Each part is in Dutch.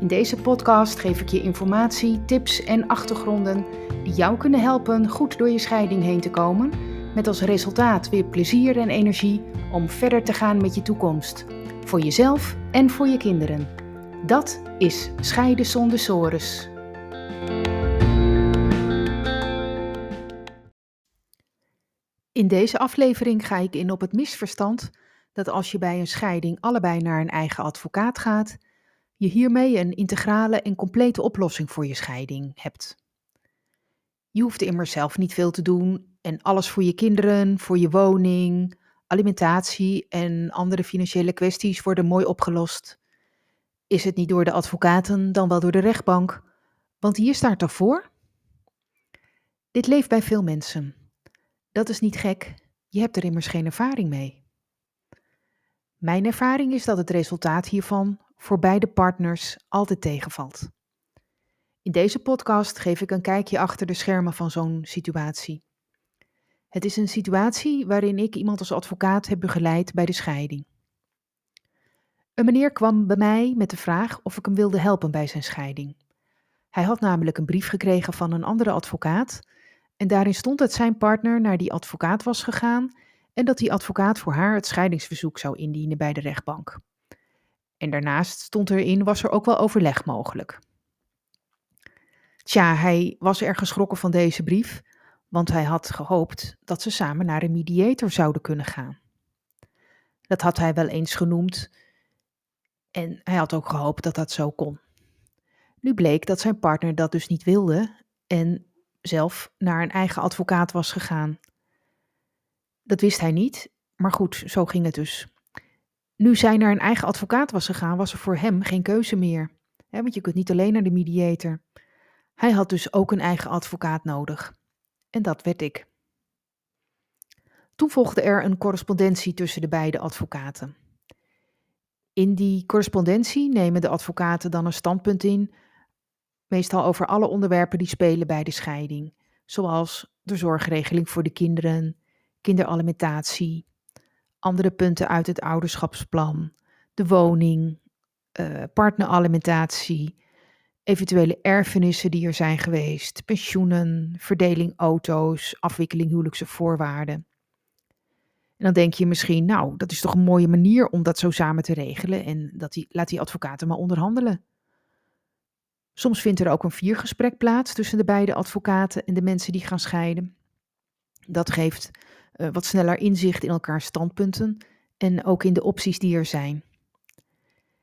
In deze podcast geef ik je informatie, tips en achtergronden die jou kunnen helpen goed door je scheiding heen te komen, met als resultaat weer plezier en energie om verder te gaan met je toekomst, voor jezelf en voor je kinderen. Dat is Scheiden zonder sores. In deze aflevering ga ik in op het misverstand dat als je bij een scheiding allebei naar een eigen advocaat gaat, je hiermee een integrale en complete oplossing voor je scheiding hebt. Je hoeft immers zelf niet veel te doen en alles voor je kinderen, voor je woning, alimentatie en andere financiële kwesties worden mooi opgelost. Is het niet door de advocaten, dan wel door de rechtbank, want hier staat toch voor? Dit leeft bij veel mensen. Dat is niet gek, je hebt er immers geen ervaring mee. Mijn ervaring is dat het resultaat hiervan voor beide partners altijd tegenvalt. In deze podcast geef ik een kijkje achter de schermen van zo'n situatie. Het is een situatie waarin ik iemand als advocaat heb begeleid bij de scheiding. Een meneer kwam bij mij met de vraag of ik hem wilde helpen bij zijn scheiding. Hij had namelijk een brief gekregen van een andere advocaat en daarin stond dat zijn partner naar die advocaat was gegaan en dat die advocaat voor haar het scheidingsverzoek zou indienen bij de rechtbank. En daarnaast stond erin, was er ook wel overleg mogelijk. Tja, hij was erg geschrokken van deze brief, want hij had gehoopt dat ze samen naar een mediator zouden kunnen gaan. Dat had hij wel eens genoemd en hij had ook gehoopt dat dat zo kon. Nu bleek dat zijn partner dat dus niet wilde en zelf naar een eigen advocaat was gegaan. Dat wist hij niet, maar goed, zo ging het dus. Nu zij naar een eigen advocaat was gegaan, was er voor hem geen keuze meer. want je kunt niet alleen naar de mediator. Hij had dus ook een eigen advocaat nodig. En dat werd ik. Toen volgde er een correspondentie tussen de beide advocaten. In die correspondentie nemen de advocaten dan een standpunt in, meestal over alle onderwerpen die spelen bij de scheiding, zoals de zorgregeling voor de kinderen, kinderalimentatie, andere punten uit het ouderschapsplan, de woning, uh, partneralimentatie, eventuele erfenissen die er zijn geweest, pensioenen, verdeling auto's, afwikkeling huwelijkse voorwaarden. En dan denk je misschien, nou, dat is toch een mooie manier om dat zo samen te regelen en dat die, laat die advocaten maar onderhandelen. Soms vindt er ook een viergesprek plaats tussen de beide advocaten en de mensen die gaan scheiden. Dat geeft uh, wat sneller inzicht in elkaars standpunten en ook in de opties die er zijn.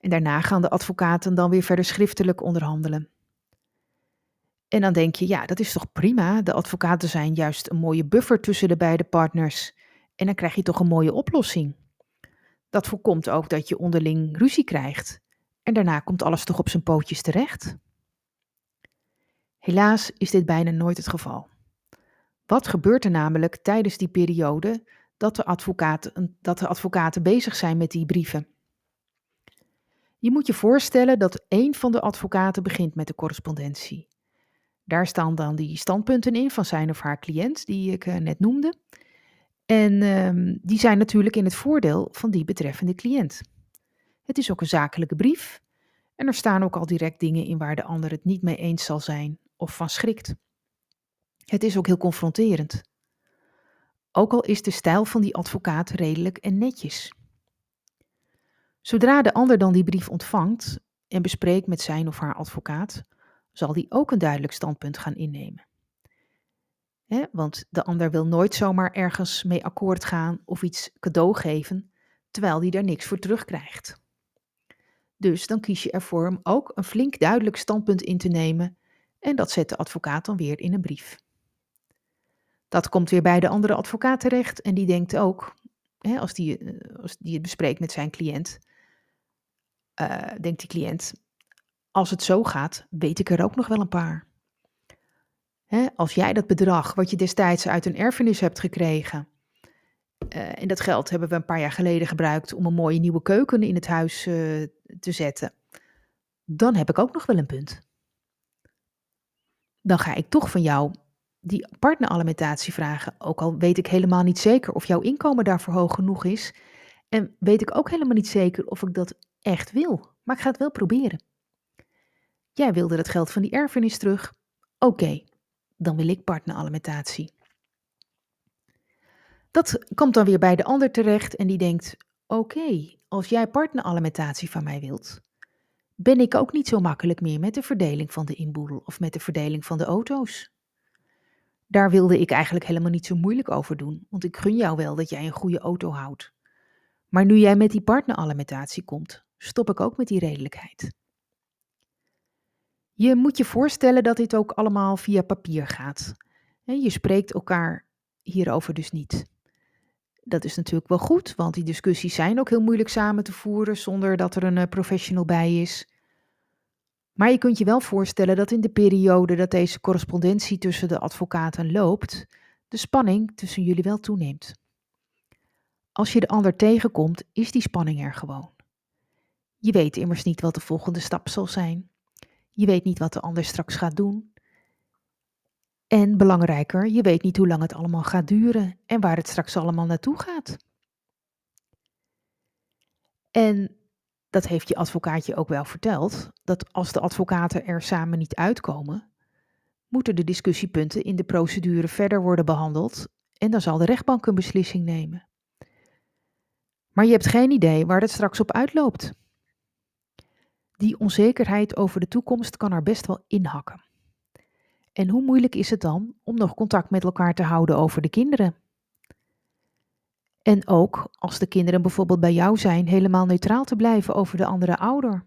En daarna gaan de advocaten dan weer verder schriftelijk onderhandelen. En dan denk je, ja, dat is toch prima. De advocaten zijn juist een mooie buffer tussen de beide partners. En dan krijg je toch een mooie oplossing. Dat voorkomt ook dat je onderling ruzie krijgt. En daarna komt alles toch op zijn pootjes terecht. Helaas is dit bijna nooit het geval. Wat gebeurt er namelijk tijdens die periode dat de, advocaten, dat de advocaten bezig zijn met die brieven? Je moet je voorstellen dat één van de advocaten begint met de correspondentie. Daar staan dan die standpunten in van zijn of haar cliënt, die ik uh, net noemde. En um, die zijn natuurlijk in het voordeel van die betreffende cliënt. Het is ook een zakelijke brief en er staan ook al direct dingen in waar de ander het niet mee eens zal zijn of van schrikt. Het is ook heel confronterend. Ook al is de stijl van die advocaat redelijk en netjes. Zodra de ander dan die brief ontvangt en bespreekt met zijn of haar advocaat, zal die ook een duidelijk standpunt gaan innemen. want de ander wil nooit zomaar ergens mee akkoord gaan of iets cadeau geven, terwijl die daar niks voor terugkrijgt. Dus dan kies je ervoor om ook een flink duidelijk standpunt in te nemen en dat zet de advocaat dan weer in een brief. Dat komt weer bij de andere advocaat terecht en die denkt ook, hè, als, die, eh, als die het bespreekt met zijn cliënt, uh, denkt die cliënt, als het zo gaat, weet ik er ook nog wel een paar. Hè, als jij dat bedrag wat je destijds uit een erfenis hebt gekregen, uh, en dat geld hebben we een paar jaar geleden gebruikt om een mooie nieuwe keuken in het huis te zetten, dan heb ik ook nog wel een punt. Dan ga ik toch van jou die partneralimentatie vragen, ook al weet ik helemaal niet zeker of jouw inkomen daarvoor hoog genoeg is. En weet ik ook helemaal niet zeker of ik dat echt wil, maar ik ga het wel proberen. Jij wilde het geld van die erfenis terug. Oké, dan wil ik partneralimentatie. Dat komt dan weer bij de ander terecht en die denkt: Oké, als jij partneralimentatie van mij wilt, ben ik ook niet zo makkelijk meer met de verdeling van de inboedel of met de verdeling van de auto's. Daar wilde ik eigenlijk helemaal niet zo moeilijk over doen, want ik gun jou wel dat jij een goede auto houdt. Maar nu jij met die partneralimentatie komt, stop ik ook met die redelijkheid. Je moet je voorstellen dat dit ook allemaal via papier gaat. Je spreekt elkaar hierover dus niet. Dat is natuurlijk wel goed, want die discussies zijn ook heel moeilijk samen te voeren zonder dat er een eh, professional bij is. Maar je kunt je wel voorstellen dat in de periode dat deze correspondentie tussen de advocaten loopt, de spanning tussen jullie wel toeneemt. Als je de ander tegenkomt, is die spanning er gewoon. Je weet immers niet wat de volgende stap zal zijn. Je weet niet wat de ander straks gaat doen. En belangrijker, je weet niet hoe lang het allemaal gaat duren en waar het straks allemaal naartoe gaat. En dat heeft je advocaatje ook wel verteld, dat als de advocaten er samen niet uitkomen, moeten de discussiepunten in de procedure verder worden behandeld en dan zal de rechtbank een beslissing nemen. Maar je hebt geen idee waar het straks op uitloopt. Die onzekerheid over de toekomst kan er best wel inhakken. En hoe moeilijk is het dan om nog contact met elkaar te houden over de kinderen? En ook als de kinderen bijvoorbeeld bij jou zijn, helemaal neutraal te blijven over de andere ouder.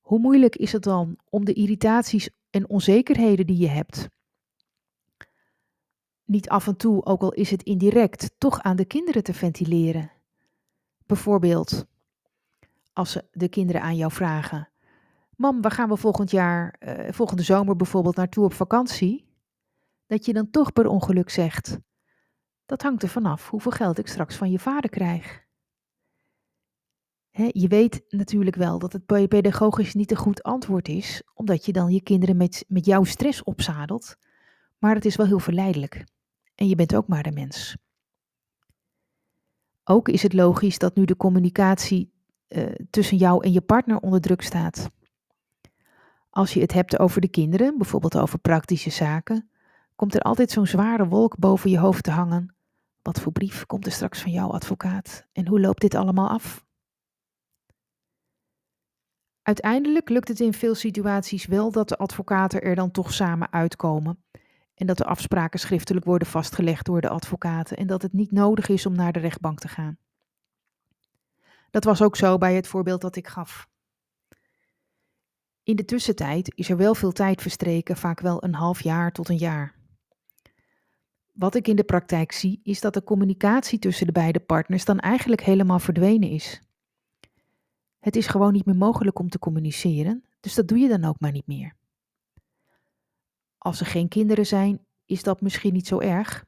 Hoe moeilijk is het dan om de irritaties en onzekerheden die je hebt, niet af en toe, ook al is het indirect, toch aan de kinderen te ventileren? Bijvoorbeeld, als de kinderen aan jou vragen: Mam, waar gaan we volgend jaar, uh, volgende zomer bijvoorbeeld naartoe op vakantie? Dat je dan toch per ongeluk zegt: Dat hangt er vanaf hoeveel geld ik straks van je vader krijg. je weet natuurlijk wel dat het pedagogisch niet een goed antwoord is, omdat je dan je kinderen met, met jouw stress opzadelt, maar het is wel heel verleidelijk. En je bent ook maar een mens. Ook is het logisch dat nu de communicatie uh, tussen jou en je partner onder druk staat. Als je het hebt over de kinderen, bijvoorbeeld over praktische zaken, komt er altijd zo'n zware wolk boven je hoofd te hangen. Wat voor brief komt er straks van jouw advocaat en hoe loopt dit allemaal af? Uiteindelijk lukt het in veel situaties wel dat de advocaten er dan toch samen uitkomen en dat de afspraken schriftelijk worden vastgelegd door de advocaten en dat het niet nodig is om naar de rechtbank te gaan. Dat was ook zo bij het voorbeeld dat ik gaf. In de tussentijd is er wel veel tijd verstreken, vaak wel een half jaar tot een jaar. Wat ik in de praktijk zie, is dat de communicatie tussen de beide partners dan eigenlijk helemaal verdwenen is. Het is gewoon niet meer mogelijk om te communiceren, dus dat doe je dan ook maar niet meer. Als er geen kinderen zijn, is dat misschien niet zo erg.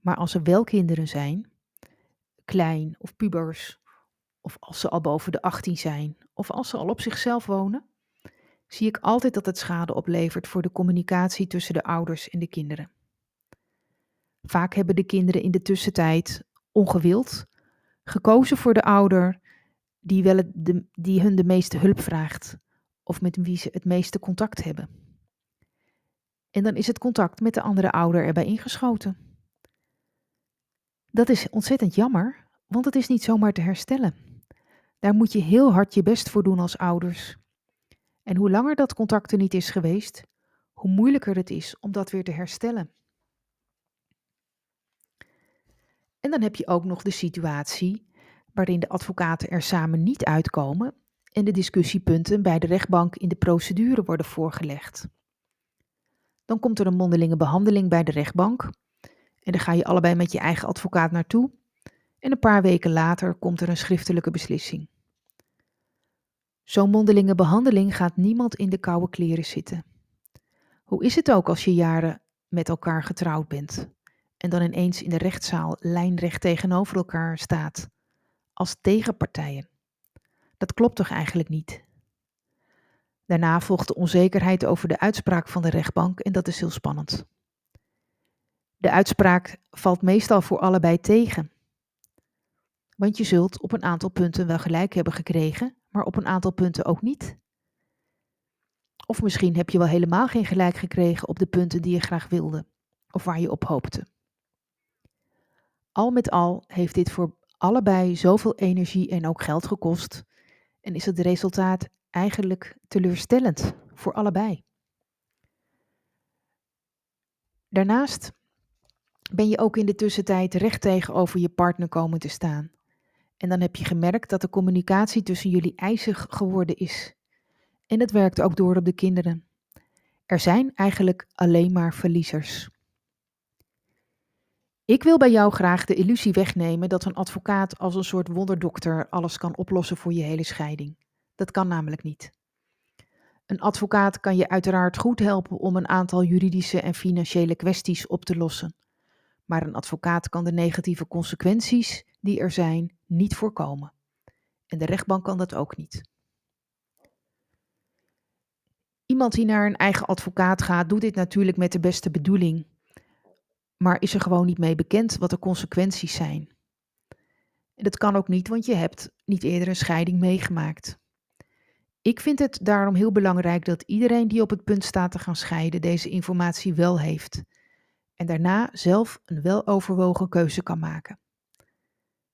Maar als er wel kinderen zijn, klein of pubers, of als ze al boven de 18 zijn, of als ze al op zichzelf wonen, zie ik altijd dat het schade oplevert voor de communicatie tussen de ouders en de kinderen. Vaak hebben de kinderen in de tussentijd ongewild gekozen voor de ouder die, wel de, die hun de meeste hulp vraagt of met wie ze het meeste contact hebben. En dan is het contact met de andere ouder erbij ingeschoten. Dat is ontzettend jammer, want het is niet zomaar te herstellen. Daar moet je heel hard je best voor doen als ouders. En hoe langer dat contact er niet is geweest, hoe moeilijker het is om dat weer te herstellen. En dan heb je ook nog de situatie waarin de advocaten er samen niet uitkomen en de discussiepunten bij de rechtbank in de procedure worden voorgelegd. Dan komt er een mondelinge behandeling bij de rechtbank. En dan ga je allebei met je eigen advocaat naartoe. En een paar weken later komt er een schriftelijke beslissing. Zo'n mondelinge behandeling gaat niemand in de koude kleren zitten. Hoe is het ook als je jaren met elkaar getrouwd bent en dan ineens in de rechtszaal lijnrecht tegenover elkaar staat, als tegenpartijen? Dat klopt toch eigenlijk niet? Daarna volgt de onzekerheid over de uitspraak van de rechtbank en dat is heel spannend. De uitspraak valt meestal voor allebei tegen. Want je zult op een aantal punten wel gelijk hebben gekregen, maar op een aantal punten ook niet. Of misschien heb je wel helemaal geen gelijk gekregen op de punten die je graag wilde of waar je op hoopte. Al met al heeft dit voor allebei zoveel energie en ook geld gekost en is het resultaat eigenlijk teleurstellend voor allebei. Daarnaast ben je ook in de tussentijd recht tegenover je partner komen te staan. En dan heb je gemerkt dat de communicatie tussen jullie ijzig geworden is. En het werkt ook door op de kinderen. Er zijn eigenlijk alleen maar verliezers. Ik wil bij jou graag de illusie wegnemen dat een advocaat als een soort wonderdokter alles kan oplossen voor je hele scheiding. Dat kan namelijk niet. Een advocaat kan je uiteraard goed helpen om een aantal juridische en financiële kwesties op te lossen. Maar een advocaat kan de negatieve consequenties die er zijn niet voorkomen. En de rechtbank kan dat ook niet. Iemand die naar een eigen advocaat gaat, doet dit natuurlijk met de beste bedoeling, maar is er gewoon niet mee bekend wat de consequenties zijn. Dat kan ook niet, want je hebt niet eerder een scheiding meegemaakt. Ik vind het daarom heel belangrijk dat iedereen die op het punt staat te gaan scheiden deze informatie wel heeft en daarna zelf een weloverwogen keuze kan maken.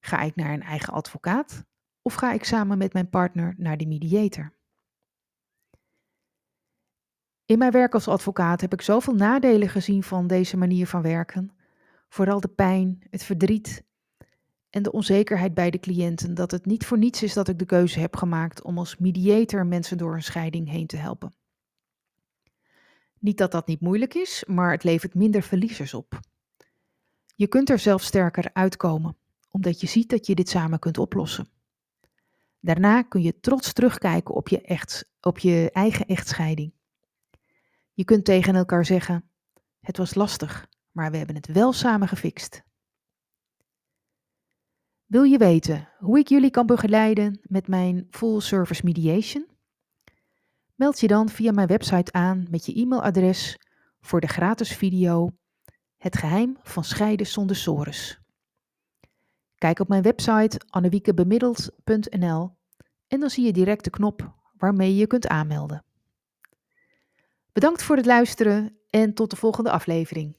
Ga ik naar een eigen advocaat of ga ik samen met mijn partner naar de mediator? In mijn werk als advocaat heb ik zoveel nadelen gezien van deze manier van werken. Vooral de pijn, het verdriet en de onzekerheid bij de cliënten dat het niet voor niets is dat ik de keuze heb gemaakt om als mediator mensen door een scheiding heen te helpen. Niet dat dat niet moeilijk is, maar het levert minder verliezers op. Je kunt er zelf sterker uitkomen, omdat je ziet dat je dit samen kunt oplossen. Daarna kun je trots terugkijken op je, echt, op je eigen echtscheiding. Je kunt tegen elkaar zeggen: Het was lastig, maar we hebben het wel samen gefixt. Wil je weten hoe ik jullie kan begeleiden met mijn full service mediation? Meld je dan via mijn website aan met je e-mailadres voor de gratis video Het geheim van scheiden zonder sores. Kijk op mijn website annewiekebemiddeld.nl en dan zie je direct de knop waarmee je je kunt aanmelden. Bedankt voor het luisteren en tot de volgende aflevering.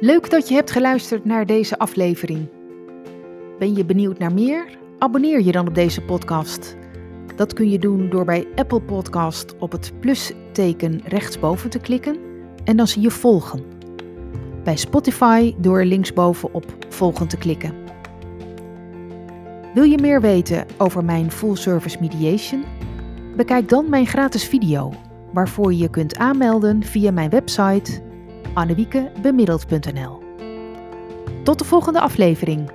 Leuk dat je hebt geluisterd naar deze aflevering. Ben je benieuwd naar meer? Abonneer je dan op deze podcast. Dat kun je doen door bij Apple Podcast op het plusteken rechtsboven te klikken en dan zie je volgen. Bij Spotify door linksboven op volgen te klikken. Wil je meer weten over mijn full service mediation? Bekijk dan mijn gratis video, waarvoor je je kunt aanmelden via mijn website annewiekebemiddeld.nl. Tot de volgende aflevering.